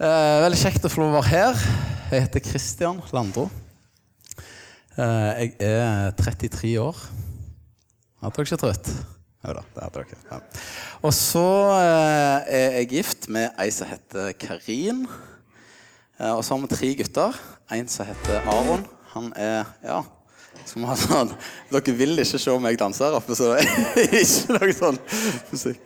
Eh, veldig kjekt å få lov å være her. Jeg heter Kristian Landro. Eh, jeg er 33 år. Hadde dere ikke trøtt? Jo da, det hadde dere. Ja. Og så eh, er jeg gift med ei som heter Karin. Eh, og så har vi tre gutter. En som heter Aron. Han er ja, sånn Dere vil ikke se meg danse her oppe, så ikke noe sånn musikk.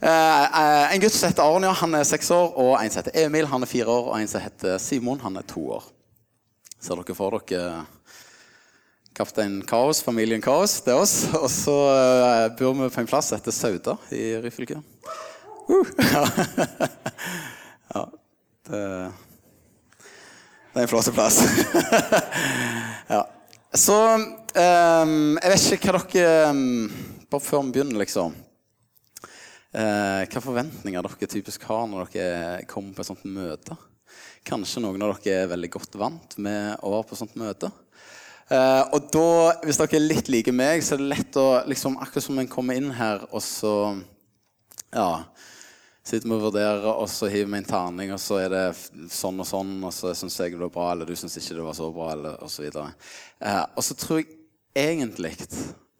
Uh, en gutt som heter Arnia, han er seks år. Og en som heter Emil, han er fire år. Og en som heter Simon, han er to år. Ser dere for dere Kaptein Kaos, familien Kaos? Det er oss. Og så bor vi på en plass som heter Sauda i Ryfylke. Uh, ja. ja. Det, det er en flott plass. ja. Så um, Jeg vet ikke hva dere um, Bare før vi begynner, liksom. Uh, hva forventninger dere typisk har når dere kommer på et sånt møte? Kanskje noen av dere er veldig godt vant med å være på et sånt møte. Uh, og da, hvis dere er litt like meg, så er det lett å liksom, Akkurat som en kommer inn her, og så Ja sitter vi og vurderer, og så hiver vi en terning, og så er det sånn og sånn, og så syns jeg det var bra, eller du syns ikke det var så bra, eller osv. Og, så eh, og så tror jeg egentlig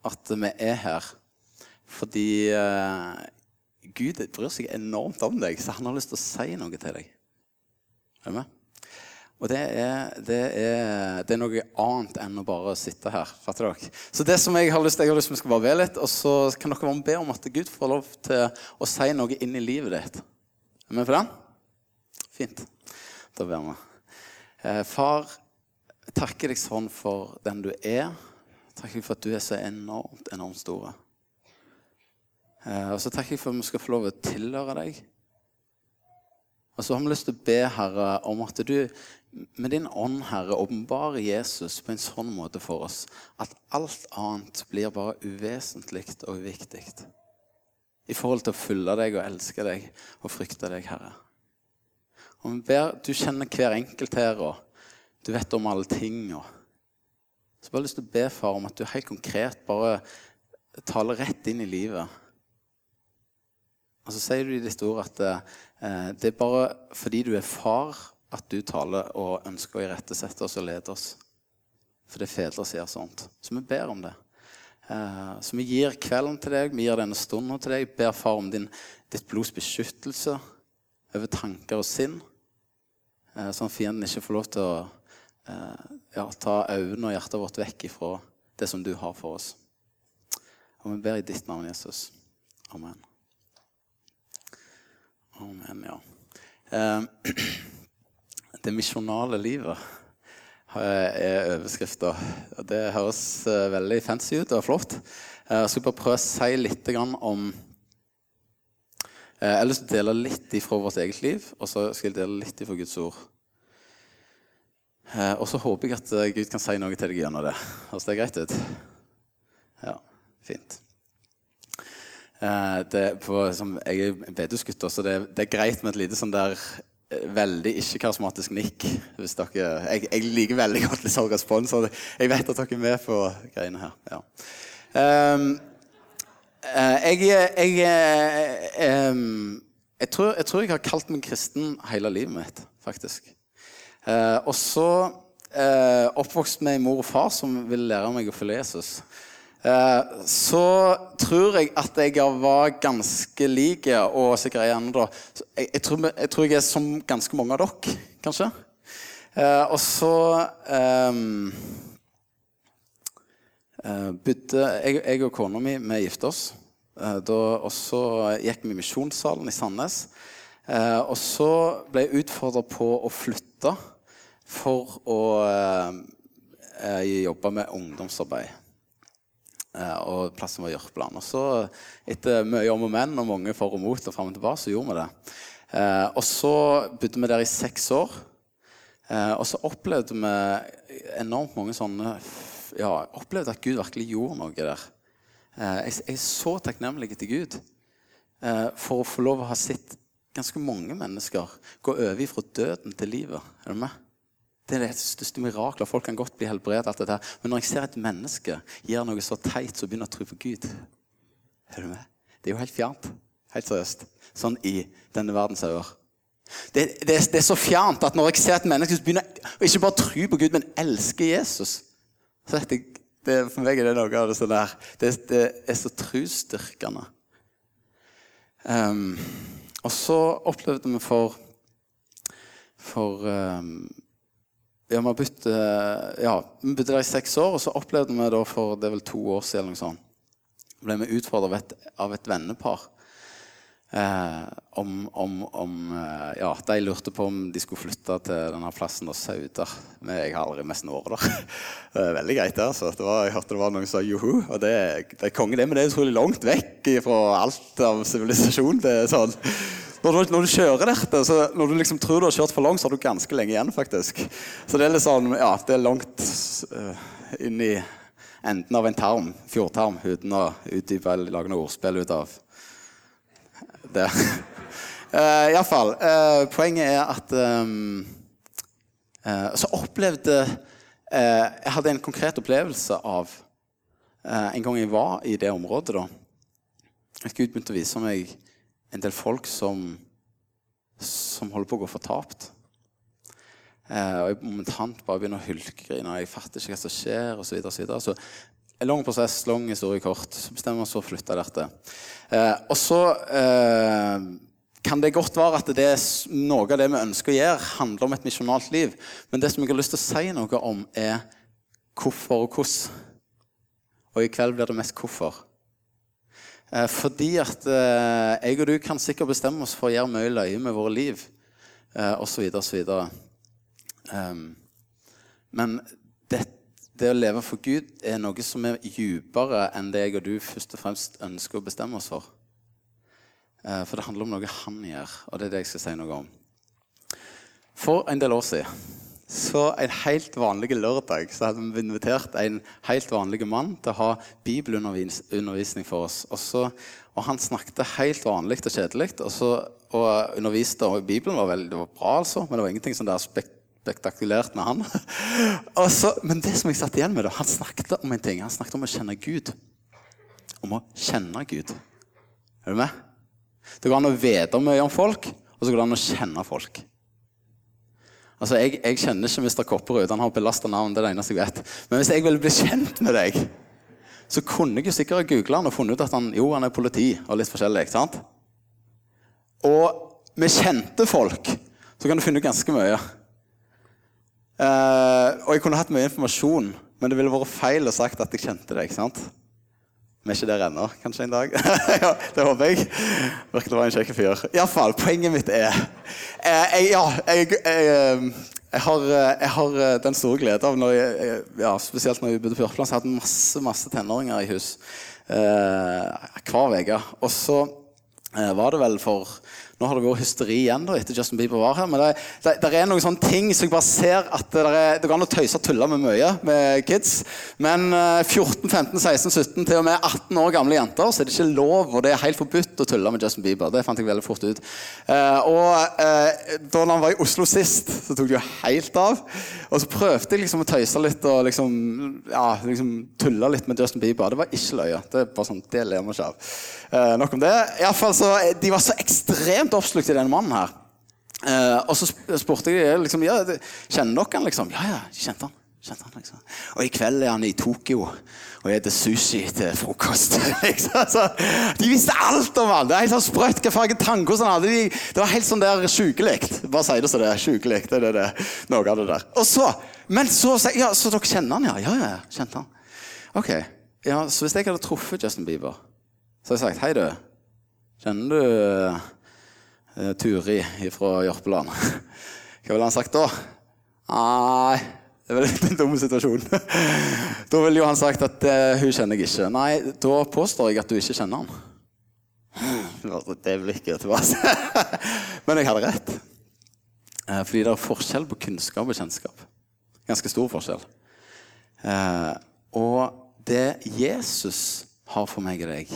at vi er her fordi eh, Gud bryr seg enormt om deg, så han har lyst til å si noe til deg. Er du med? Og det er, det, er, det er, noe annet enn å bare sitte her. fatter dere? Så det som Jeg har lyst, jeg har lyst til vi skal bare be litt, og så kan dere be om at Gud får lov til å si noe inn i livet ditt. Er vi på den? Fint. Da ber vi. Eh, far, takker deg sånn for den du er. Takker deg for at du er så enormt, enormt stor. Eh, og så takker jeg for at vi skal få lov å tilhøre deg. Og så har vi lyst til å be, Herre, om at du med din ånd, Herre, åpenbarer Jesus på en sånn måte for oss at alt annet blir bare uvesentlig og uviktig i forhold til å følge deg og elske deg og frykte deg, Herre. Og vi ber, Du kjenner hver enkelt her, og du vet om alle ting. Og så jeg bare lyst til å be, far, om at du helt konkret bare taler rett inn i livet. Og så sier du i ditt ord at eh, det er bare fordi du er far at du taler og ønsker å irettesette oss og lede oss. For det er fedre som gjør sånt. Så vi ber om det. Eh, så vi gir kvelden til deg, vi gir denne stunden til deg. Ber far om din, ditt blods beskyttelse over tanker og sinn. Eh, sånn at fienden ikke får lov til å eh, ja, ta øynene og hjertet vårt vekk ifra det som du har for oss. Og vi ber i ditt navn, Jesus. Amen. Amen, ja. Det misjonale livet er overskrifta. Det høres eh, veldig fancy ut og flott. Eh, jeg skal bare prøve å si litt om eh, Jeg har lyst til å dele litt ifra vårt eget liv, og så skal jeg dele litt ifra Guds ord. Og så håper jeg at Gud kan si noe til deg gjennom det. Høres det greit ut? Ja, fint. Det, på, som, jeg er bedehusgutt, så det, det, er greit med et lite sånn der veldig ikke-karismatisk nikk. hvis dere, jeg, jeg, liker veldig godt litt sånn respons, jeg vet at dere er med på greiene her. Ja. Um, jeg, jeg, um, jeg, tror, jeg, tror, jeg har kalt meg kristen hele livet mitt, faktisk. Uh, og så uh, oppvokst med en mor og far som ville lære meg å følge Jesus. Eh, så tror jeg at jeg var ganske lik og sikkert igjen da. Jeg, jeg, tror, jeg, tror, jeg er som ganske mange av dere, kanskje. Eh, og så um, bodde jeg, jeg, og kona mi vi gifta oss. Og så gikk vi i Misjonssalen i Sandnes. og så ble jeg utfordra på å flytte for å jobbe med ungdomsarbeid. Eh, og plassen var Jørpeland. Og så, etter mye om og men og mange for og mot, og frem og tilbake, så gjorde vi det. Eh, og så bodde vi der i seks år. Eh, og så opplevde vi enormt mange sånne Ja, opplevde at Gud virkelig gjorde noe der. Jeg, er så takknemlig til Gud for å få lov å ha sett ganske mange mennesker gå over fra døden til livet. Er du med? Det er det største miraklet. Folk kan godt bli helbredet. alt dette. Men når jeg ser et menneske gjøre noe så teit som å begynne å tro på Gud er du med? Det er jo helt fjernt. Helt seriøst. Sånn i denne verdens øyne. Det, det, det, er så fjernt at når jeg ser et menneske som begynner å ikke bare tro på Gud, men elsker Jesus så vet jeg, det, For meg er det noe av det sånn der Det, det er så trosstyrkende. Um, og så opplevde vi for For um, ja, vi har bytt, ja, der i seks år, og så opplevde vi da for det er vel to år siden eller ble vi utfordra av et vennepar Eh, om, om, om eh, Ja, de lurte på om de skulle flytte til denne plassen av Sauda. Men jeg har aldri nesten vært der. Det er veldig greit. Altså. Det jeg hørte det var noen som sa joho. Og det, det er konge, det, men det er utrolig langt vekk fra alt av sivilisasjon. Det er sånn når du, når du, kjører dette, så når du liksom tror du har kjørt for langt, så har du ganske lenge igjen. faktisk. Så det er litt sånn, ja, det er langt uh, inn i enden av en tarm, fjordtarm, uten å utdype eller lage noe ordspill ut av det. Uh, Iallfall. Uh, poenget er at um, uh, Så opplevde Jeg hadde en konkret opplevelse av En gang jeg var i det området, da At Gud begynte å vise meg en del folk som, som holder på å gå fortapt. og jeg momentant bare begynner å hulkegrine. Jeg fatter ikke hva som skjer, osv. Så, videre, og så, videre. så en lang prosess, lang historie kort. Så bestemmer vi oss for å flytte dette. Eh, og så eh, kan det godt være at det noe av det vi ønsker å gjøre, handler om et misjonalt liv. Men det som jeg har lyst til å si noe om, er hvorfor og hvordan. Og i kveld blir det mest hvorfor. Eh, fordi at eh, jeg og du kan sikkert bestemme oss for å gjøre mye løye med våre liv, eh, osv., osv. Um, men det, det å leve for Gud er noe som er dypere enn det jeg og du først og fremst ønsker å bestemme oss for. For det handler om noe han gjør, og det er det jeg skal si noe om. For en del år siden, så en helt vanlig lørdag, så hadde vi invitert en helt vanlig mann til å ha bibelundervisning for oss. Og, så, og han snakket helt vanlig og kjedelig, og, så, og underviste. Og Bibelen var veldig var bra, altså, men det var ingenting sånn der spekt spektakulært med han. Så, men det som jeg satt igjen med, da, han snakket om en ting. Han snakket om å kjenne Gud. Om å kjenne Gud. Er du med? Det går an å vite mye om folk, og så går det an å kjenne folk. Altså, Jeg, jeg kjenner ikke Mr. Kopperud. Han har belasta navn. det er det eneste jeg vet. Men hvis jeg ville bli kjent med deg, så kunne jeg jo sikkert googla han og funnet ut at han jo, han er politi og litt forskjellig. ikke sant? Og med kjente folk så kan du finne ut ganske mye. Uh, og jeg kunne hatt mye informasjon, men det ville vært feil å sagt at jeg kjente deg. sant? Vi er ikke der ennå, kanskje en dag. ja, det håper jeg. Virker å være en kjekk fyr. Iallfall, poenget mitt er uh, jeg, Ja, jeg, jeg, jeg, har, jeg, har, den store glede av når jeg, ja, Spesielt når vi bodde på Jørpeland, så jeg hadde masse masse tenåringer i hus eh, hver uke. Og så var det vel for nå har det vært hysteri igjen da, etter Justin Bieber var her. Men det, det, det er noen sånne ting som jeg bare ser at det, er, det går an å tøyse og tulle med mye med kids. Men 14, 15, 16, 17, til og med 18 år gamle jenter så er det ikke lov, og det er helt forbudt å tulle med Justin Bieber. Det fant jeg veldig fort ut. Uh, og uh, da han var i Oslo sist, så tok det jo helt av. Og så prøvde jeg liksom å tøyse litt og liksom, ja, liksom tulle litt med Justin Bieber. Det var ikke løye. Det er bare sånn, det ler vi ikke av. Uh, nok om det. I alle fall så, De var så ekstremt ekstremt oppslukt i denne mannen her. Uh, og så spurte jeg liksom, ja, kjenner dere han liksom. Ja, ja, kjente han. Kjente han liksom. Og i kveld er han i Tokyo og spiser sushi til frokost. så, de visste alt om han! Det er helt sånn sprøtt hva farge tannkos han hadde. De, det var helt sånn der sjukelig. Bare si det så det er sjukelig. Det, det, det, noe av det der. Og så, men så ja, så dere kjenner han, ja? Ja, ja, kjente han. Ok, ja, Så hvis jeg hadde truffet Justin Bieber, så hadde jeg sagt hei, du. Kjenner du Turi fra Jørpeland. Hva ville han sagt da? Nei, det er vel en dum situasjon. da ville jo han sagt at eh, hun kjenner jeg ikke. Nei, da påstår jeg at du ikke kjenner han. Det blikket tilbake. Men jeg hadde rett. Eh, fordi det er forskjell på kunnskap og kjennskap. Ganske stor forskjell. Eh, og det Jesus har for meg og deg,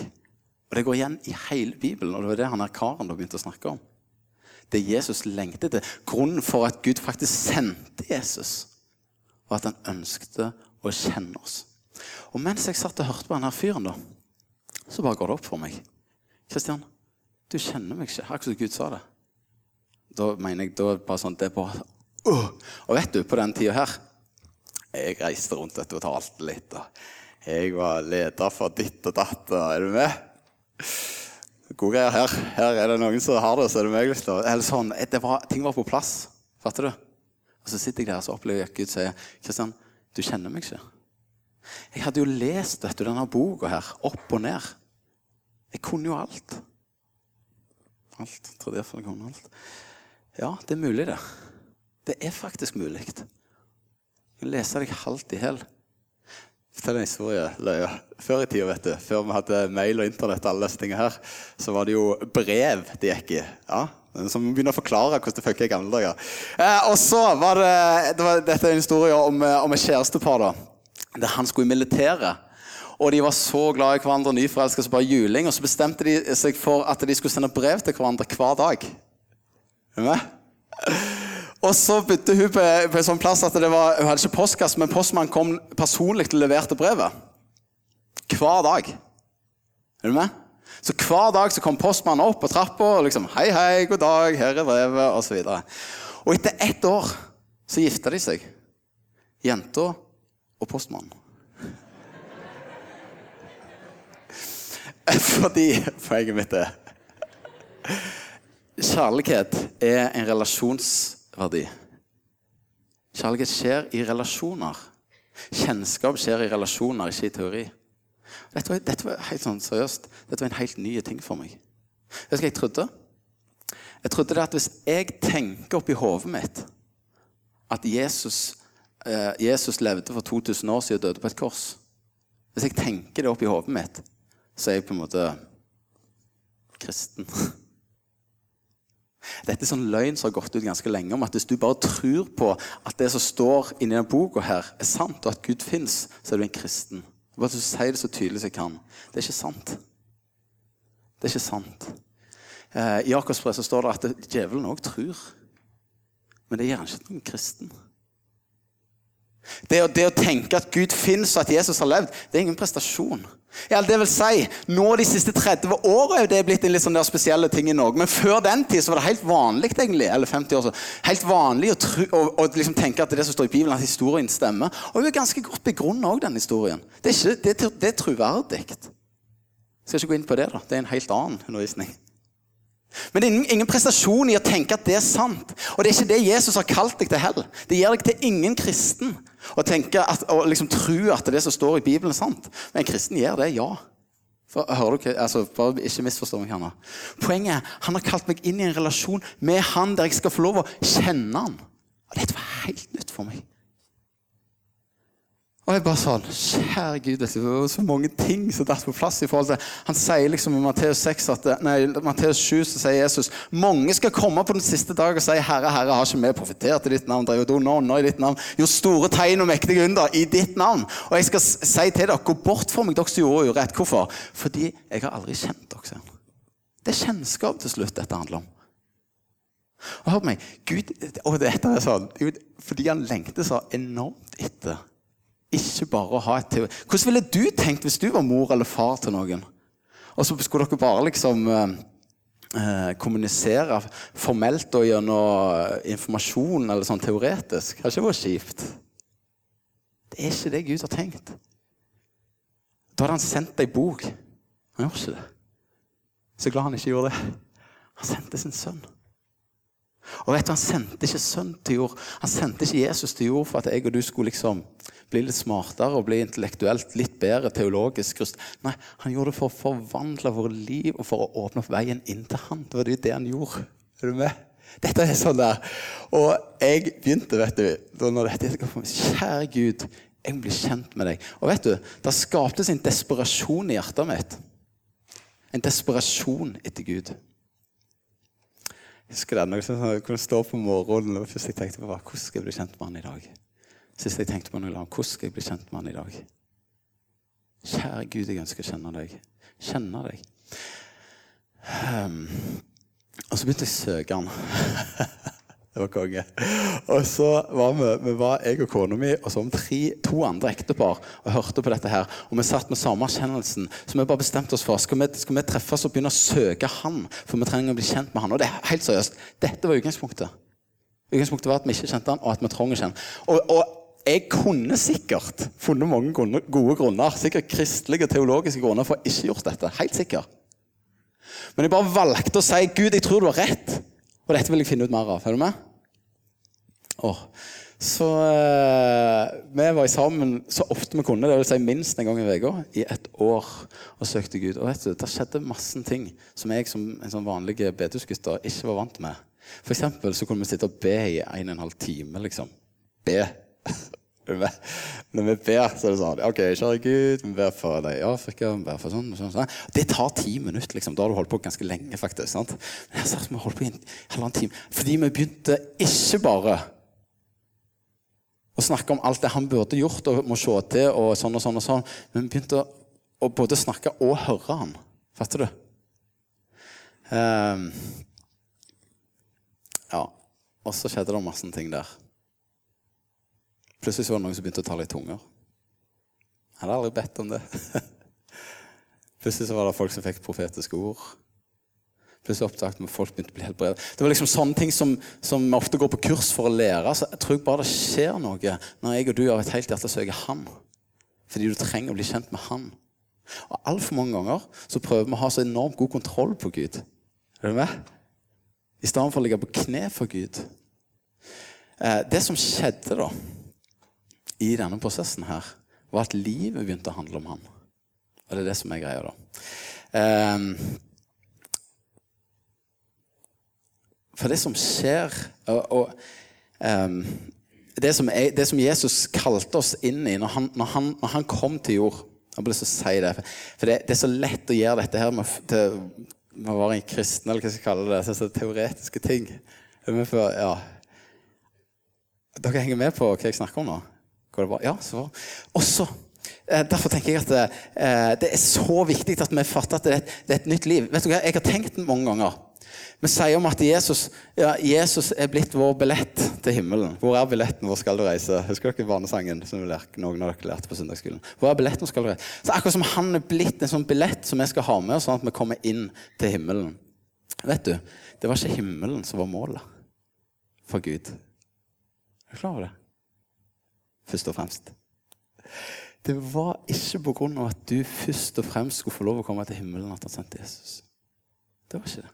og Det går igjen i hele Bibelen, og det var det han her karen begynte å snakke om. Det Jesus lengtet til. Grunnen for at Gud faktisk sendte Jesus, var at han ønskte å kjenne oss. Og mens jeg satt og hørte på denne fyren, da, så bare går det opp for meg. Kristian, du kjenner meg ikke, akkurat som Gud sa det. Da mener jeg da bare sånn Det er bare uh. Og vet du, på den tida her Jeg reiste rundt dette og talte litt. Og jeg var leder for ditt og datt. Er du med? Gode greier her. Her er det noen som har det, så er det meg. Liksom. Eller sånn, var, ting var på plass. Fatter du? Og så sitter jeg der og opplever at Gud sier Kristian, du kjenner meg ikke. Jeg hadde jo lest du, denne boka her, opp og ned. Jeg kunne jo alt. Alt. Trodde iallfall jeg kunne alt. Ja, det er mulig, det. Det er faktisk mulig. Jeg kan lese deg halvt i hæl. Fortell en historie. Løya. Før i tida, vet du, før vi hadde mail og internett, og alle disse tingene her, så var det jo brev det gikk i. Ja, som begynner å forklare hvordan det funka i gamle dager. Eh, og så var det, det var, Dette er en historie om, eh, om et kjærestepar. da, Der han skulle i militæret. Og de var så glad i hverandre, nyforelska som bare juling. Og så bestemte de seg for at de skulle sende brev til hverandre hver dag. Er du med? Og så bodde hun på, på, en sånn plass at det var, hun hadde ikke postkasse, men postmannen kom personlig og leverte brevet. Hver dag. Er du med? Så hver dag så kom postmannen opp på trappa og liksom 'Hei, hei, god dag, her er brevet', osv. Og, og etter ett år så gifta de seg. Jenta og postmannen. Fordi Poenget mitt er Kjærlighet er en relasjonsverdi. Kjærlighet skjer i relasjoner. Kjennskap skjer i relasjoner, ikke i teori. Dette var, dette var helt sånn seriøst. Dette var en helt ny ting for meg. Vet du hva jeg trodde? Jeg trodde det at hvis jeg tenker oppi hodet mitt at Jesus, eh, Jesus levde for 2000 år siden og døde på et kors Hvis jeg tenker det oppi hodet mitt, så er jeg på en måte kristen. Dette er sånn løgn som har gått ut ganske lenge, om at hvis du bare tror på at det som står inni denne boka, her er sant, og at Gud fins, så er du en kristen. Bare at du sier det så tydelig som jeg kan. Det er ikke sant. Det er ikke sant. Eh, I Jakobs brev står det at djevelen òg tror. Men det gjør han ikke noen kristen. Det å, det å, tenke at Gud fins og at Jesus har levd, det er ingen prestasjon. Ja, det vil si, Nå de siste 30 åra er det blitt en litt sånn der spesielle ting i Norge. Men før den tid så var det helt vanlig egentlig, eller 50 år så, helt vanlig å, tru, å, å liksom tenke at det som står i Bibelen, at historien stemmer. Og hun er ganske godt begrunnet òg, den historien. Det er, ikke, det, det er troverdig. Jeg skal ikke gå inn på det. da. Det er en helt annen undervisning. Men det er ingen prestasjon i å tenke at det er sant. Og det er ikke det Jesus har kalt deg til heller. Det gir deg til ingen kristen å tenke at, og liksom tro at det som står i Bibelen, er sant. Men en kristen gjør det, ja. For, hører du, altså, bare Ikke misforstå meg her nå. Poenget er han har kalt meg inn i en relasjon med han der jeg skal få lov å kjenne han. Og dette var helt nytt for meg. Og jeg bare sånn Kjære Gud, det var så mange ting som datt på plass. i forhold til Han sier liksom i Matteus 6 at, nei, Matteus 7 så sier Jesus mange skal komme på den siste dag og si Herre, Herre, har ikke vi profetert i ditt navn? drevet ånder i ditt navn, Gjort store tegn og mektige under i ditt navn. Og jeg skal si til dere, gå bort fra meg, dere som gjorde urett. Hvorfor? Fordi jeg har aldri kjent dere. Det er kjennskap til slutt dette handler om. Og hør på meg, Gud, og dette er sånn, Gud, Fordi han lengter så enormt etter ikke bare å ha et teori. Hvordan ville du tenkt hvis du var mor eller far til noen? Og så skulle dere bare liksom eh, eh kommunisere formelt og gjennom eh, informasjon eller sånn teoretisk. Det ikke vært kjipt. Det er ikke det Gud har tenkt. Da hadde han sendt ei bok. Han gjorde ikke det. Så glad han ikke gjorde det. Han sendte sin sønn. Og vet du, Han sendte ikke sønn til jord. Han sendte ikke Jesus til jord for at jeg og du skulle liksom bli litt smartere og bli intellektuelt litt bedre teologisk. Nei, Han gjorde det for å forvandle våre liv og for å åpne opp veien inn til Han. Det var det han gjorde. Er du med? Dette er sånn der. Og jeg begynte, vet du når dette kom for meg, Kjære Gud, jeg må bli kjent med deg. Og vet du, Det skaptes en desperasjon i hjertet mitt. En desperasjon etter Gud. Jeg husker det, når jeg kunne stå på morgenen og først tenkte på hvordan skal jeg bli kjent med han i dag. Sist jeg tenkte på annet, hvordan skal jeg bli kjent med han i dag? Kjære Gud, jeg ønsker å kjenne deg. Kjenne deg. Um, og så begynte jeg å søke han. Det var konge. Og så var vi, vi var jeg og kona mi og så om tre, to andre ektepar og hørte på dette her. Og vi satt med samme erkjennelsen. Så vi bare bestemte oss for skal vi, skal vi treffes og begynne å søke Han. For vi trenger å bli kjent med Han. Og det er helt seriøst. Dette var utgangspunktet. Utgangspunktet var at vi ikke kjente Han, og at vi trenger å kjenne og, og jeg kunne sikkert funnet mange gode grunner, sikkert kristelige og teologiske grunner for å ikke gjort dette. Helt sikkert. Men jeg bare valgte å si Gud, jeg tror du har rett. Og dette vil jeg finne ut mer av. Er du med? Åh. Så eh, vi var sammen så ofte vi kunne, det vil si minst en gang i uka, i et år og søkte Gud. Og vet du, Det skjedde masse ting som jeg som en sånn vanlig bedehusgutt ikke var vant med. For eksempel så kunne vi sitte og be i en og en halv time. liksom. Be. Når vi ber, så er det sånn OK, kjære Gud, vi ber for deg i Afrika. vi ber for sånn, sånn, sånn. Det tar ti minutter. liksom. Da har du holdt på ganske lenge. faktisk. sant? Men jeg vi holdt på i en halvannen time. Fordi vi begynte ikke bare å snakke om alt det han burde gjort og må se til, og sånn og sånn. og sånn. Men vi begynte å, å både snakke og høre han. Fatter du? Um, ja. Og så skjedde det masse ting der. Plutselig var det noen som begynte å tale i tunger. Jeg hadde aldri bedt om det. Plutselig var det folk som fikk profetiske ord. Plutselig oppdaget vi folk begynte å bli helbredet. Det var liksom sånne ting som, som vi ofte går på kurs for å lære. Så jeg tror bare det skjer noe når jeg og du av et helt hjerte søker Han. Fordi du trenger å bli kjent med Han. Og Altfor mange ganger så prøver vi å ha så enormt god kontroll på Gud. Er du med? I stedet for å ligge på kne for Gud. Eh, det som skjedde da i denne prosessen her, var at livet begynte å handle om han. Og det er det som er greia, da. Um, for det som skjer og, og um, det, som er, det, som Jesus kalte oss inn i når han, når han, når han kom til jord Jeg har lyst til å si det. For det, det, er så lett å gjøre dette her med, til, med å være en kristen, eller hva skal jeg kalle det. Så, så teoretiske ting. For, ja. Dere henger med på hva jeg snakker om nå? Går det bra? Ja, så Også, eh, Derfor tenker jeg at eh, det er så viktig at vi fatter at det er, et, nytt liv. Vet du hva, Jeg har tenkt mange ganger Vi sier om at Jesus, ja, Jesus er blitt vår billett til himmelen. Hvor er billetten? Hvor skal du reise? Husker dere barnesangen som noen av dere lærte på søndagsskolen? Hvor er billetten? Hvor skal du reise? Så Akkurat som han er blitt en sånn billett som vi skal ha med sånn at vi kommer inn til himmelen. Vet du, Det var ikke himmelen som var målet for Gud. Er du klar over det? Først og fremst. Det var ikke på grunn av at du først og fremst skulle få lov å komme til himmelen at han sendte Jesus. Det var ikke det.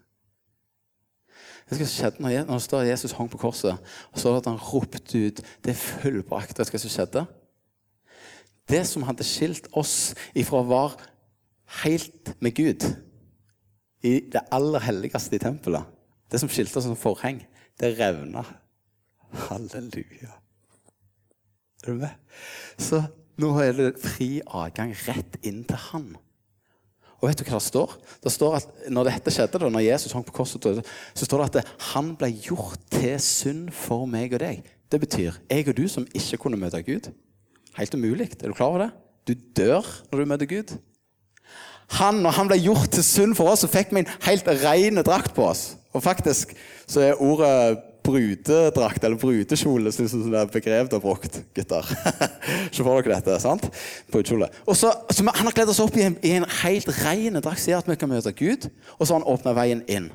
Det som skjedde når, Jesus hang på korset, og så at han ropte ut 'Det er fullbrakt'. Vet som skjedde? Det som hadde skilt oss ifra å være helt med Gud i det aller helligste i tempelet, det som skilte oss som forheng, det revna. Halleluja. Er du med? Så nå er det fri adgang rett inn til Han. Og vet du hva det står? Det står at når dette skjedde, da, når Jesus hang på korset, så står det at han ble gjort til synd for meg og deg. Det betyr jeg og du som ikke kunne møte Gud. Helt umulig. Er du klar over det? Du dør når du møter Gud. Han, når han ble gjort til synd for oss, så fikk vi en helt ren drakt på oss. Og faktisk så er ordet brudedrakt eller brudekjole som det er begrep du har brukt, gutter. Så får dere dette. sant? Brudekjole. Og så, så Han har kledd oss opp i en, i en helt ren drakt, sier at vi kan møte Gud, og så har han åpna veien inn.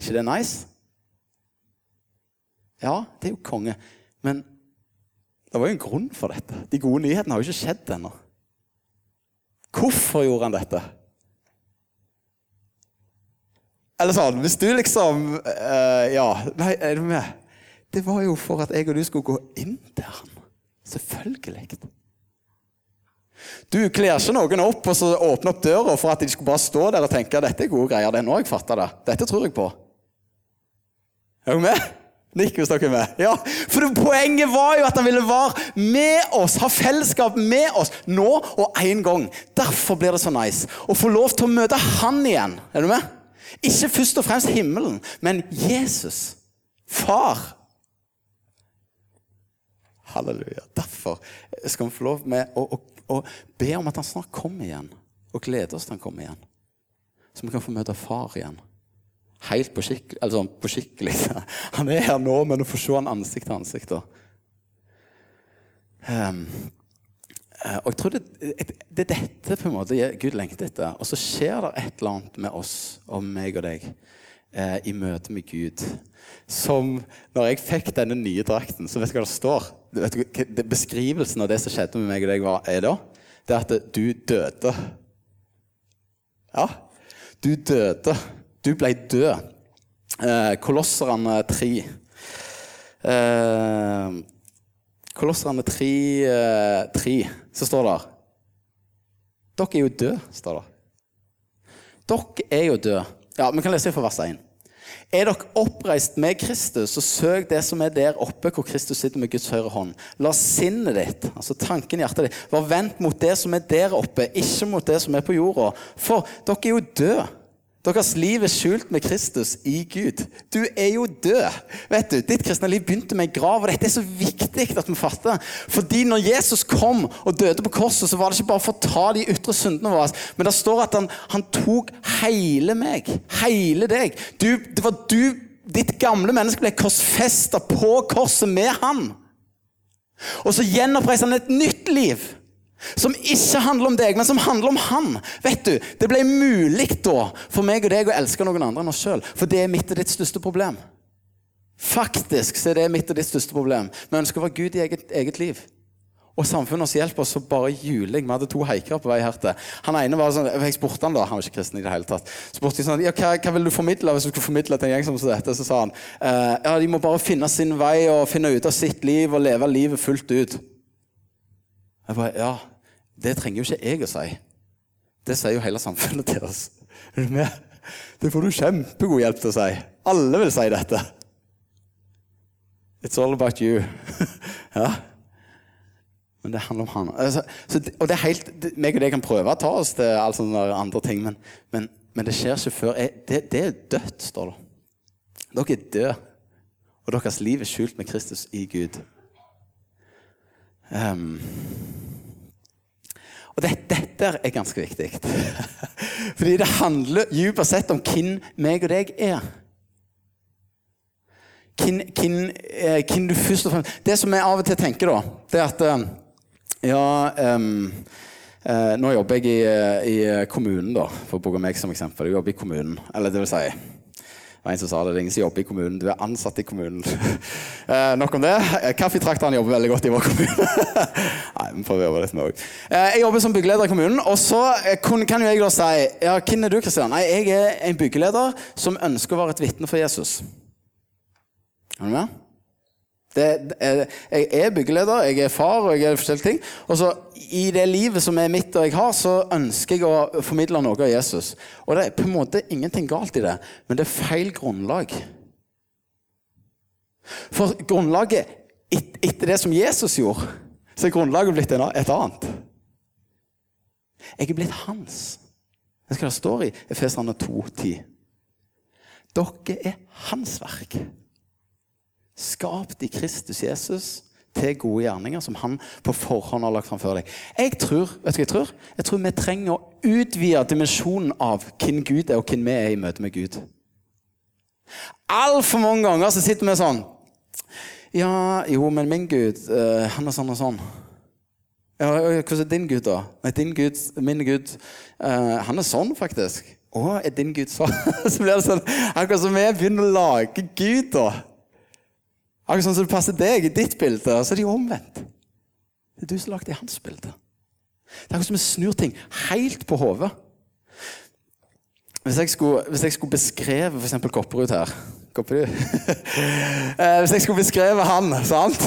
ikke det nice? Ja, det er jo konge. Men det var jo en grunn for dette. De gode nyhetene har jo ikke skjedd ennå. Hvorfor gjorde han dette? Eller sånn Hvis du liksom uh, Ja, nei, er du med? Det var jo for at jeg og du skulle gå inn til han. Selvfølgelig. Du kler ikke noen opp og så åpner opp døra for at de skulle bare stå der og tenke dette er gode greier. det er nå jeg fatter det. Dette tror jeg på. Er du med? Nikk hvis dere er med. Ja, For Poenget var jo at han ville være med oss, ha fellesskap med oss nå og en gang. Derfor blir det så nice å få lov til å møte han igjen. Er du med? Ikke først og fremst himmelen, men Jesus. Far. Halleluja. Derfor skal vi få lov med å, å, å, be om at han snart kommer igjen, og glede oss til han kommer igjen. Så vi kan få møte far igjen. helt på skikkelig. Altså, på skikkelig. Han er her nå, men du får se han ansikt til ansikt. da. Um, og jeg tror det, det, er dette på en måte Gud lengter etter. Og så skjer det et eller annet med oss og meg og deg eh, i møte med Gud. Som når jeg fikk denne nye drakten, så vet du hva det står? Vet du, det, beskrivelsen av det som skjedde med meg og deg, var, er da? Det er at du døde. Ja, du døde. Du ble død. Eh, Kolosserne 3. Eh, Kolosserne 3, eh, 3, så står det Dere er jo døde, står det. Dere er jo døde. Ja, Vi kan lese fra vers 1. Er dere oppreist med Kristus, så søk det som er der oppe, hvor Kristus sitter med Guds høyre hånd. La sinnet ditt, altså tanken i hjertet ditt, være vendt mot det som er der oppe, ikke mot det som er på jorda. For dere er jo døde. Deres liv er skjult med Kristus i Gud. Du er jo død. Vet du, Ditt kristne liv begynte med en grav, og dette er så viktig at vi fatter. Fordi når Jesus kom og døde på korset, så var det ikke bare for å ta de ytre syndene våre, men det står at han, han tok hele meg. Hele deg. Du, det var du, Ditt gamle menneske ble korsfesta på korset med han. Og så gjenoppreiste han et nytt liv. Som ikke handler om deg, men som handler om han. Vet du, Det ble mulig da for meg og deg å elske noen andre enn oss sjøl. For det er mitt og ditt største problem. Faktisk så er det mitt og ditt største problem. Vi ønsker å være Gud i eget, eget liv. Og samfunnet oss hjelper oss, så bare juling. Vi hadde to haikere på vei her til. Han ene var sånn, Jeg spurte han da, han var ikke kristen i det hele tatt. spurte jeg sånn, ja, hva, hva, vil du formidle hvis du skulle formidle til en gjeng som dette? Så sa han eh, ja, de må bare finne sin vei og finne ut av sitt liv og leve livet fullt ut. Jeg bare, ja, det trenger jo ikke jeg å si. Det sier jo hele samfunnet til oss. Det får du kjempegod hjelp til å si. Alle vil si dette. It's all about you. ja. Men det handler om han. Altså, så, og det er helt, meg og deg kan prøve å ta oss til alle sånne andre ting, men, men, men det skjer ikke før jeg, det, det, er dødt, står det. Dere er døde, og deres liv er skjult med Kristus i Gud. Um, og dette, dette er ganske viktig. Fordi det handler dypest sett om hvem meg og deg er. Eh, hvem, du først og fremst Det som jeg av og til tenker, da, det er at eh, Ja um, uh, Nå jobber jeg i, i, kommunen, da, for å bruke meg som eksempel. Jeg jobber i kommunen. Eller det vil si det var en som sa det, det er ingen som jobber i kommunen. Du er ansatt i kommunen. eh, nok om det. Eh, kaffetrakteren jobber veldig godt i vår kommune. Nei, vi får jobbe litt med òg. Eh, jeg jobber som byggeleder i kommunen. Og så eh, kan jo jeg da si ja, Hvem er du, Kristian? Nei, Jeg er en byggeleder som ønsker å være et vitne for Jesus. Er du med? Det, jeg er byggeleder, jeg er far og jeg er forskjellige ting. Og så I det livet som er mitt og jeg har, så ønsker jeg å formidle noe av Jesus. Og det er på en måte ingenting galt i det, men det er feil grunnlag. For grunnlaget et, etter det som Jesus gjorde, så er grunnlaget blitt et annet. Jeg er blitt hans. Det skal det står i Efeserne 2,10. Dere er hans verk skapt i Kristus Jesus til gode gjerninger som han på forhånd har lagt framfor deg. Jeg tror vet du hva jeg tror? Jeg tror vi trenger å utvide dimensjonen av hvem Gud er, og hvem vi er i møte med Gud. Altfor mange ganger så sitter vi sånn Ja, jo, men min Gud, uh, han er sånn og sånn. Ja, Hvordan er din Gud, da? Nei, din Gud, min Gud, uh, han er sånn, faktisk. Å, er din Gud sånn? så blir det sånn Akkurat som vi begynner å lage Gud, da. Akkurat sånn som det passer deg i ditt bilde, så er jo omvendt. Det er du som lagde i hans bilde. Det er akkurat som vi snur ting helt på hodet. Hvis hvis jeg skulle beskrevet f.eks. Kopperud her Kopperud? Eh, hvis jeg skulle beskrevet han, sant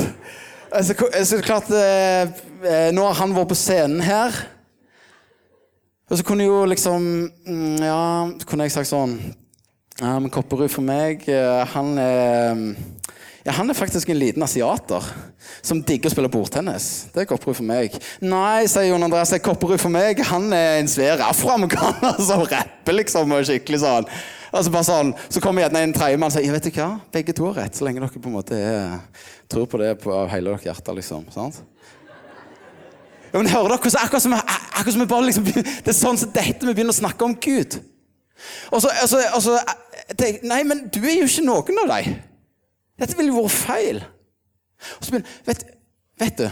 så, så klart, eh, eh, Nå har han vært på scenen her. Og så kunne jo liksom mm, Ja, så kunne jeg sagt sånn ja, men Kopperud for meg, han er ja, Han er faktisk en liten asiater som digger å spille bordtennis. Det er Kopperud for meg. Nei, sier Jon Andreas, det er Kopperud for meg. Han er en svær afroamerikaner som rapper, liksom. og skikkelig sånn. Altså bare sånn, Så kommer gjerne en tredjemann og sier ja, vet du hva, begge to har rett. Så lenge dere på en måte er, tror på det på hele deres hjerte. liksom, sant? Ja, men hører dere hvordan akkurat som, akkurat som vi bare liksom, Det er sånn som dette vi begynner å snakke om Gud. Og så, altså, altså, Nei, men du er jo ikke noen av dem. Dette ville jo vært feil. Og så begynner, vet, vet du,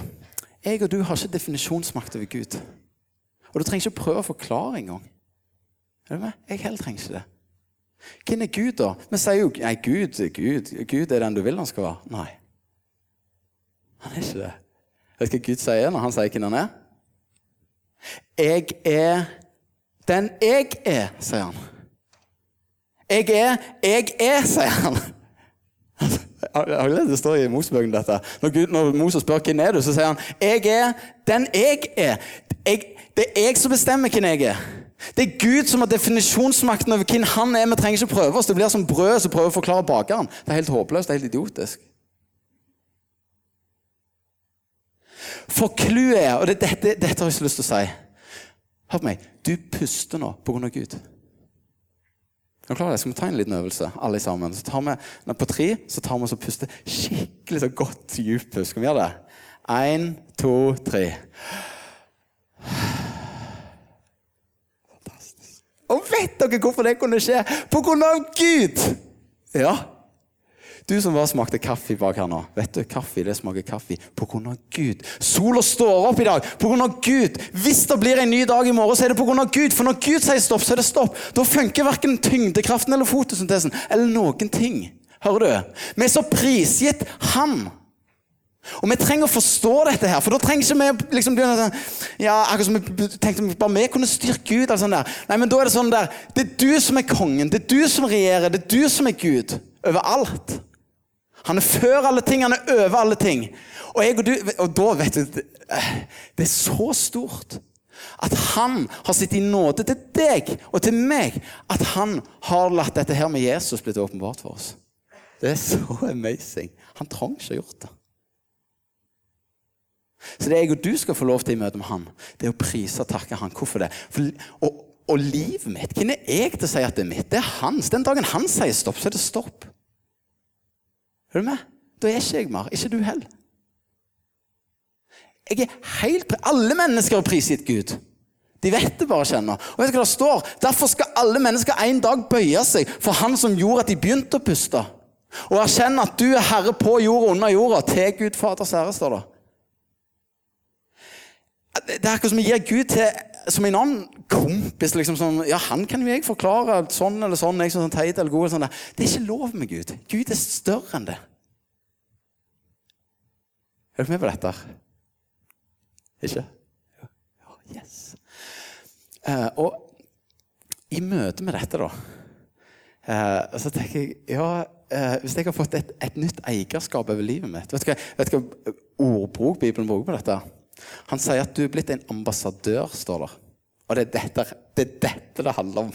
jeg og du har ikke definisjonsmakt over Gud. Og du trenger ikke prøve å forklare engang. Er du med? Jeg heller trenger ikke det. Hvem er Gud, da? Vi sier jo nei, Gud, Gud, Gud er den du vil han skal være. Nei. Han er ikke det. Vet du hva Gud sier når han sier hvem han er? Jeg er den jeg er, sier han. Jeg er, jeg er, sier han. Det står i Mosebøkene, dette. Når, Gud, når Moses spør hvem er du, så sier han jeg er den jeg er. Jeg, det er jeg som bestemmer hvem jeg er. Det er Gud som har definisjonsmakten over hvem han er. Vi trenger ikke prøve oss. Det blir som brød som prøver å forklare bakeren. Det er helt håpløst. Det er helt idiotisk. For clouet er, og det, dette, dette har jeg så lyst til å si Hør på meg. Du puster nå på grunn av Gud. Er klar? Skal vi ta en liten øvelse, alle sammen? Så tar vi, på tre så tar vi og puster skikkelig så godt djupt. Skal vi gjøre det? Én, to, tre. Fantastisk. Og vet dere hvorfor det kunne skje? På grunn av Gud! Ja. Du som bare smakte kaffe bak her nå. Vet du, Kaffe det smaker kaffe på grunn av Gud. Sola står opp i dag på grunn av Gud. Hvis det blir en ny dag i morgen, så er det på grunn av Gud. For når Gud sier stopp, så er det stopp. Da funker verken tyngdekraften eller fotosyntesen eller noen ting. Hører du? Vi er så prisgitt Han. Og Vi trenger å forstå dette, her, for da trenger ikke vi liksom ja, akkurat som vi tenkte bare vi kunne styrke Gud. eller sånn der. Nei, men da er Det sånn der, det er du som er kongen, det er du som regjerer, det er du som er Gud over alt. Han er før alle ting, han er over alle ting. Og, jeg og, du, og da, vet du Det er så stort at han har sitt i nåde til deg og til meg. At han har latt dette her med Jesus blitt åpenbart for oss. Det er så amazing. Han trenger ikke ha gjort det. Så det jeg og du skal få lov til i møte med han, det er å prise og takke han. Hvorfor det? For, og, og livet mitt, hvem er jeg til å si at det er mitt? Det er hans. Den dagen han sier stopp, så er det stopp. Er du med? Da er ikke jeg mer. Ikke du heller. Jeg er helt, Alle mennesker er prisgitt Gud. De vet det bare kjenner. Og vet du hva det står? Derfor skal alle mennesker en dag bøye seg for Han som gjorde at de begynte å puste. Og erkjenne at du er herre på jorda og under jorda. Til Gud Faders ære, står det. Det er akkurat som vi gir Gud til som en annen kompis. Liksom, sånn, ja, Han kan jo jeg forklare sånn eller sånn. Jeg sånn teit eller god. Sånn det er ikke lov med Gud. Gud er større enn det. Er du med på dette? Ikke? Yes. Eh, og i møte med dette, da, eh, så tenker jeg ja, eh, Hvis jeg har fått et, et, nytt eierskap over livet mitt Vet du hva, vet du hva ordbruk Bibelen bruker på dette? Han sier at du er blitt en ambassadør, står der. Og det er dette det, er dette det handler om,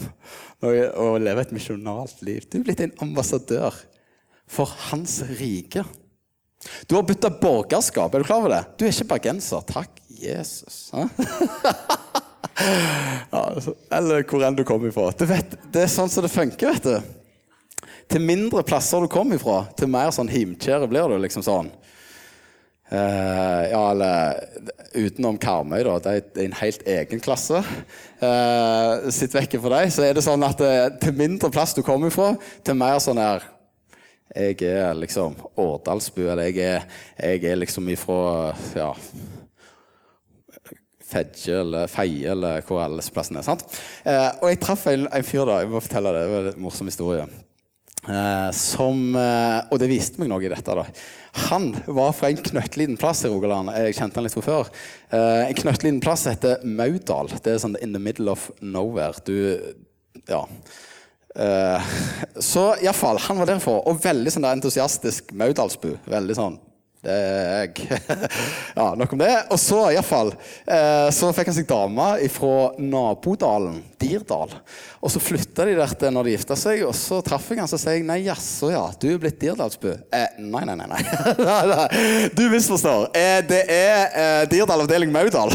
å leve et misjonalt liv. Du er blitt en ambassadør for hans rike. Du har bytta borgerskap. Er du klar over det? Du er ikke bergenser. Takk, Jesus. ja, eller hvor enn du kommer ifra. Du vet, det er sånn som det funker, vet du. Til mindre plasser du kommer ifra, til mer sånn himkjære blir du. liksom sånn. Uh, ja, eller utenom Karmøy, da. Det er en helt egen klasse. Uh, Sitt vekk for deg. Så er det sånn at uh, til mindre plass du kommer fra, til mer sånn her Jeg er liksom Årdalsbu, eller jeg er, jeg er liksom ifra ja, Fedje eller Feie eller hvor alle plassene er. sant? og jeg traff en, en, fyr, da. Jeg må fortelle det. Det var en morsom historie. Som, og det viste meg noe i dette. da han var fra en knøttliten plass i Rogaland. Jeg kjente han litt fra før. Uh, en knøttliten plass heter Maudal. Det er sånn in the middle of nowhere. Du Ja. Uh, så iallfall, han var derfra. Og veldig sånn der entusiastisk maudalsbu. Veldig sånn det er jeg. ja, Nok om det. Og så iallfall uh, så fikk han seg dame fra nabodalen, Dirdal. Og så flytta de der til når de gifta seg, og så traff jeg han så sier jeg nei, jaså ja, du er blitt Dirdalsbu. Eh, nei, nei, nei. nei. du misforstår. Eh, det er eh, Dirdal avdeling Maudal.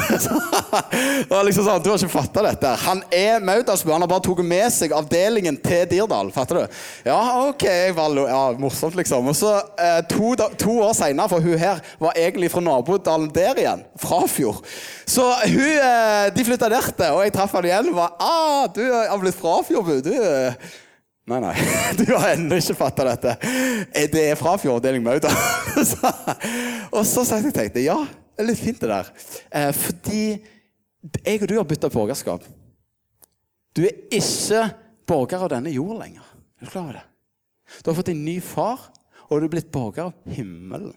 liksom sånn, Du har ikke fatta dette. Han er Maudalsbu. Han har bare tatt med seg avdelingen til Dirdal. Fatter du? Ja, ok. Ja, morsomt, liksom. Og så eh, to, to, år seinere, for hun her var egentlig fra nabodalen der igjen. Frafjord. Så hun, eh, de flytta der til, og jeg traff henne igjen og var ah, du har blitt Frafjord, Du, Nei, nei, du har ennå ikke fatta dette. Eh, Det er fra fjorddeling Mauda. Og så tenkte jeg ja, det er litt fint det der. Eh, fordi jeg og du har bytta borgerskap. Du er ikke borger av denne jord lenger. Er du klar over det? Du har fått en ny far, og du er blitt borger av himmelen.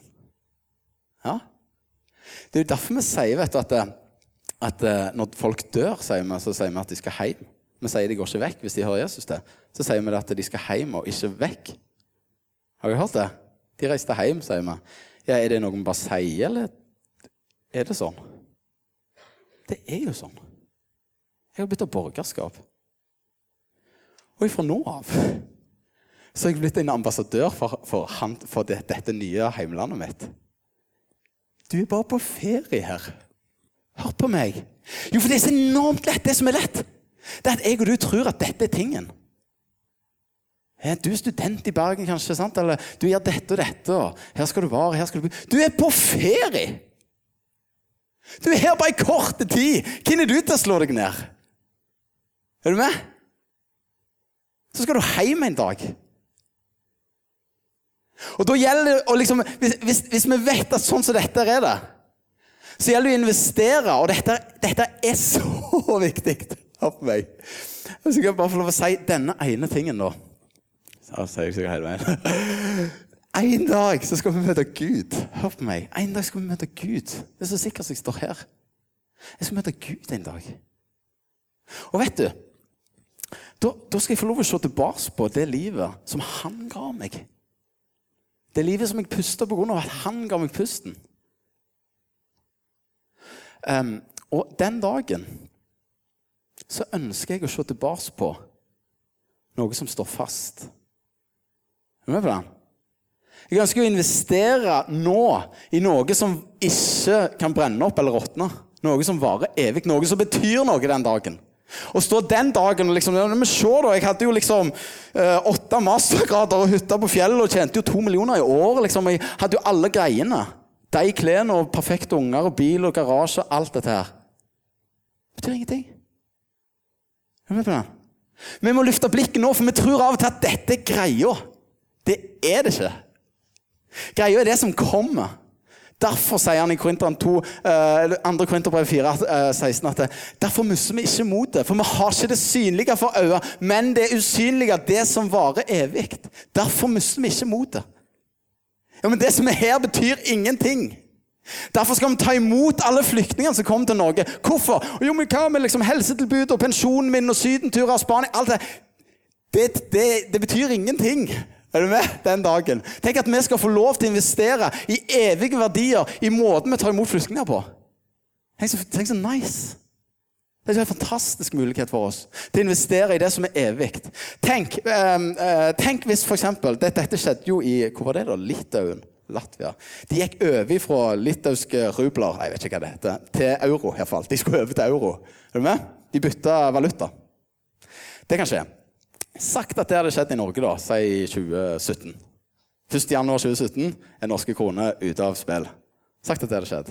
Ja? Det er jo derfor vi sier vet du, at, eh, at eh, når folk dør, sier vi, så sier vi at de skal hjem. Vi sier de går ikke vekk hvis de hører Jesus det. Så sier vi at de skal hjem og ikke vekk. Har du hørt det? De reiste hjem, sier vi. Ja, Er det noe vi bare sier, eller er det sånn? Det er jo sånn. Jeg har blitt av borgerskap. Og ifra nå av så har jeg blitt en ambassadør for, for, han, for det, dette nye heimlandet mitt. Du er bare på ferie her. Hør på meg. Jo, for det er så enormt lett, det som er lett. Det er at jeg og du tror at dette er tingen. Du er student i Bergen, kanskje, sant? eller du gjør dette og dette. og her skal Du være, her skal du bo. Du er på ferie! Du er her bare i kort tid. Hvem er du til å slå deg ned? Er du med? Så skal du hjem en dag. Og da gjelder det liksom, hvis, hvis, hvis vi vet at sånn som dette er det, så gjelder det å investere, og dette, dette er så viktig. På meg. Jeg skal bare få lov å si denne ene tingen, da. Så sier jeg sikkert hele veien. En dag så skal vi møte Gud. Hør på meg. En dag skal vi møte Gud. Det er så sikkert som jeg står her. Jeg skal møte Gud en dag. Og vet du, da, da skal jeg få lov å se tilbake på det livet som han ga meg. Det er livet som jeg puster på grunn av at han ga meg pusten. Um, og den dagen så ønsker jeg å se tilbake på noe som står fast. Er du med på den? Jeg ønsker å investere nå i noe som ikke kan brenne opp eller råtne. Noe som varer evig, noe som betyr noe den dagen. Og stå den dagen og liksom, men se da, Jeg hadde jo liksom eh, åtte mastergrader og hytte på fjellet og tjente jo to millioner i år. liksom, Jeg hadde jo alle greiene. De klærne og perfekte unger og bil og garasje og alt dette her. Det betyr ingenting. Er du med på det? Vi må løfte blikket nå, for vi tror av og til at dette er greia. Det er det ikke. Greia er det som kommer. Derfor sier han i Korinteren 2, eh, 2. Korinterbrev 4, eh, 16 at derfor mister vi ikke motet. For vi har ikke det synlige for øynene, men det usynlige, det som varer evig. Derfor mister vi ikke motet. Ja, men det som er her, betyr ingenting. Derfor skal vi ta imot alle flyktningene som kommer til Norge. Hvorfor? Jo, men Hva med liksom helsetilbud og pensjonen min og sydenturer og Spania? Alt det. Det, det, det betyr ingenting. Er du med? Den dagen. Tenk at vi skal få lov til å investere i evige verdier i måten vi tar imot flyktninger på. Tenk så, tenk så nice. Det er en fantastisk mulighet for oss til å investere i det som er evig. Tenk, eh, eh, tenk hvis eksempel, dette, dette skjedde jo i hvor var det da? Litauen. Latvia. De gikk over fra litauiske rubler jeg vet ikke hva det heter, til euro. I hvert fall. De skulle over til euro. Er du med? De bytta valuta. Det kan skje. Sagt at det hadde skjedd i Norge, da, si i 2017. 1. januar 2017 er norske kroner ute av spill. Sagt at det hadde skjedd.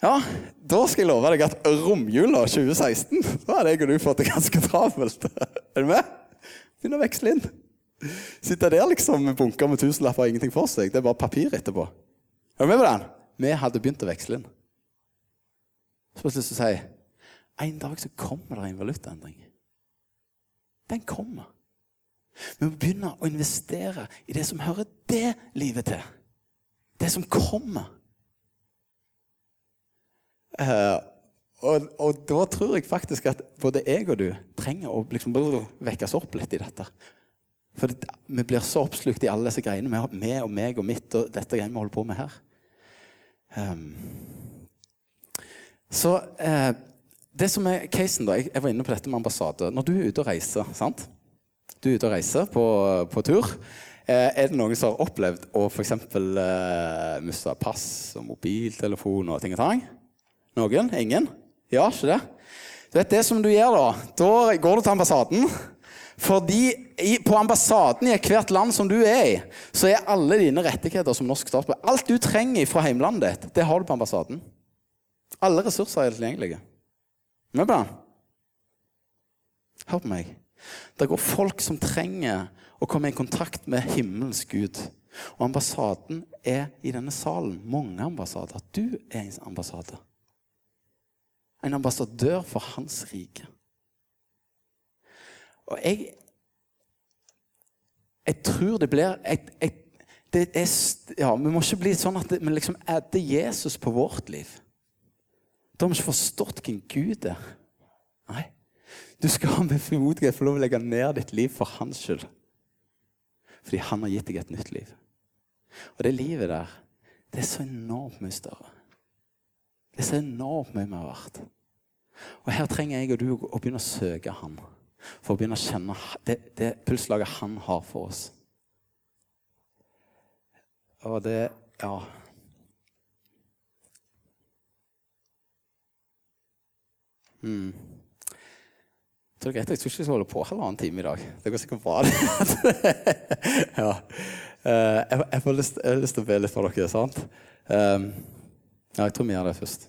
Ja, da skal jeg love deg at romjula 2016 da hadde jeg og du fått det ganske travelt. Er du med? Begynn å veksle inn. Sitte der liksom med bunker med tusenlapper og ingenting for seg. Det er bare papir etterpå. Er du med på den? Vi hadde begynt å veksle inn. Så har jeg lyst til en dag så kommer det en valutaendring. Den kommer. Vi må begynne å investere i det som hører det livet til. Det som kommer. Uh, og, og da tror jeg faktisk at både jeg og du trenger å liksom vekkes opp litt i dette. For det, vi blir så oppslukt i alle disse greiene. Vi, har- vi og meg og mitt og dette greiene vi holder på med her. Um, så eh, det som er casen, da Jeg, var inne på dette med ambassade. Når du er ute og reiser, sant? Du er ute og reiser på, på tur. Eh, er det noen som har opplevd å f.eks. Eh, miste pass og mobiltelefon og ting og tang? Noen? Ingen? Ja, ikke det? Du vet det som du gjør da, da går du til ambassaden. Fordi i, på ambassaden i ethvert land som du er i, så er alle dine rettigheter som norsk statsborger Alt du trenger fra heimlandet ditt, det har du på ambassaden. Alle ressurser er tilgjengelige. På den? Hør på meg. Det går folk som trenger å komme i kontakt med himmelens Gud. Og ambassaden er i denne salen. Mange ambassader. Du er en ambassade. En ambassadør for hans rike. Og jeg Jeg tror det blir jeg, jeg, det er, ja, Vi må ikke bli sånn at vi liksom adder Jesus på vårt liv. Da har vi ikke forstått hvem Gud er. Nei. Du skal med frimodighet få lov å legge ned ditt liv for hans skyld. Fordi han har gitt deg et nytt liv. Og det livet der, det er så enormt mye større. Det er så enormt mye mer verdt. Og her trenger jeg og du å begynne å søke Han. For å begynne å kjenne det, det pulslaget Han har for oss. Og det Ja. Mm. Jeg tror greit, jeg tror ikke vi skal holde på halvannen time i dag. Det går sikkert bra. ja. Uh, jeg, jeg, får lyst, jeg, har lyst til å be litt for dere, sant? Um, ja, jeg tror vi gjør det først.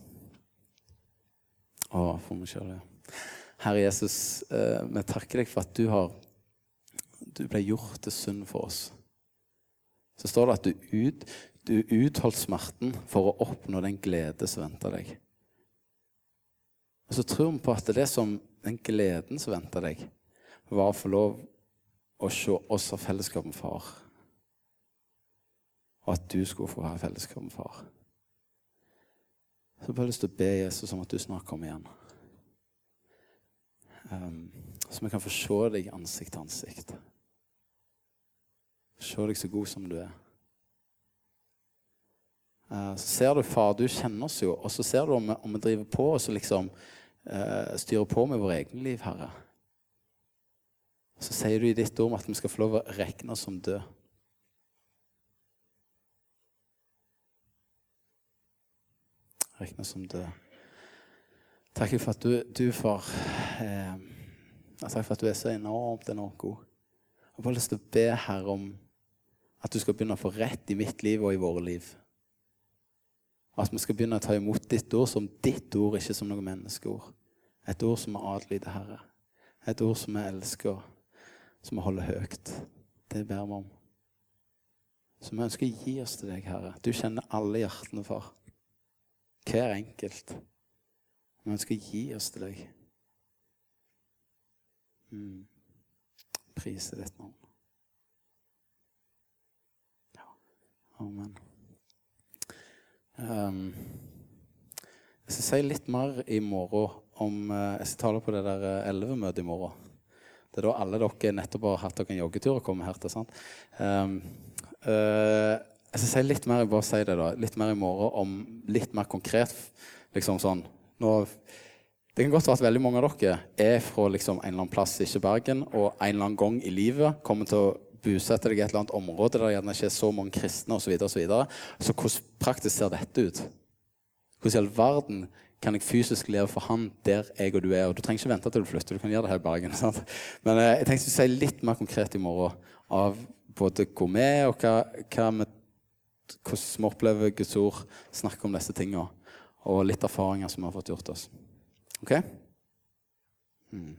Å, for meg sjøl, ja. Herre Jesus, uh, vi takker deg for at du har Du ble gjort til synd for oss. Så står det at du, ut, du utholdt smerten for å oppnå den glede som venter deg. Og så tror vi på at det som den gleden som venter deg, var å få lov å se oss av fellesskap med far og at du skulle få ha fellesskap med far. Så jeg bare lyst til å be Jesus om at du snart kommer igjen. Um, så vi kan få se deg ansikt til ansikt. Se deg så god som du er. Uh, så ser du, far, du kjenner oss jo, og så ser du om vi, om vi driver på og så liksom styrer på med våre egne liv, Herre. Så sier du i ditt ord at vi skal få lov å regne oss som død. Regne oss som død. Takk for at du, du for, eh, Takk for at du er så enormt, enormt god. Jeg har bare lyst til å be Herre om at du skal begynne å få rett i mitt liv og i våre liv. At vi skal begynne å ta imot ditt ord som ditt ord, ikke som noe menneskeord. Et ord som vi adlyder, Herre. Et ord som vi elsker, som vi holder høyt. Det ber vi om. Så vi ønsker å gi oss til deg, Herre. Du kjenner alle hjertene, for. hver enkelt. Vi ønsker å gi oss til deg. Mm. Prise ditt navn. Ja. Amen. Um, jeg skal si litt mer i morgen om uh, Jeg skal tale på det der uh, elleve-møtet i morgen. Det er da alle dere nettopp har hatt dere en joggetur og kommet her til. sant? Um, uh, jeg skal si litt mer jeg bare si det da, litt mer i morgen om litt mer konkret. liksom sånn, nå, Det kan godt være at veldig mange av dere er fra liksom, en eller annen plass, ikke Bergen, og en eller annen gang i livet kommer til å bosette deg i et eller annet område der det gjerne ikke er så mange kristne osv. Så, videre, og så, videre. så hvordan praktisk ser dette ut? Hvordan i all verden kan jeg fysisk leve for han der jeg og du er? Og du trenger ikke vente til du flytter, du kan gjøre det her i Bergen. Sant? Men eh, jeg tenkte å si litt mer konkret i morgen av både hvor vi er, og hva, hva vi hvordan vi opplever Guds ord, snakke om disse tingene. Og litt erfaringer som vi har fått gjort oss. Ok? Mm.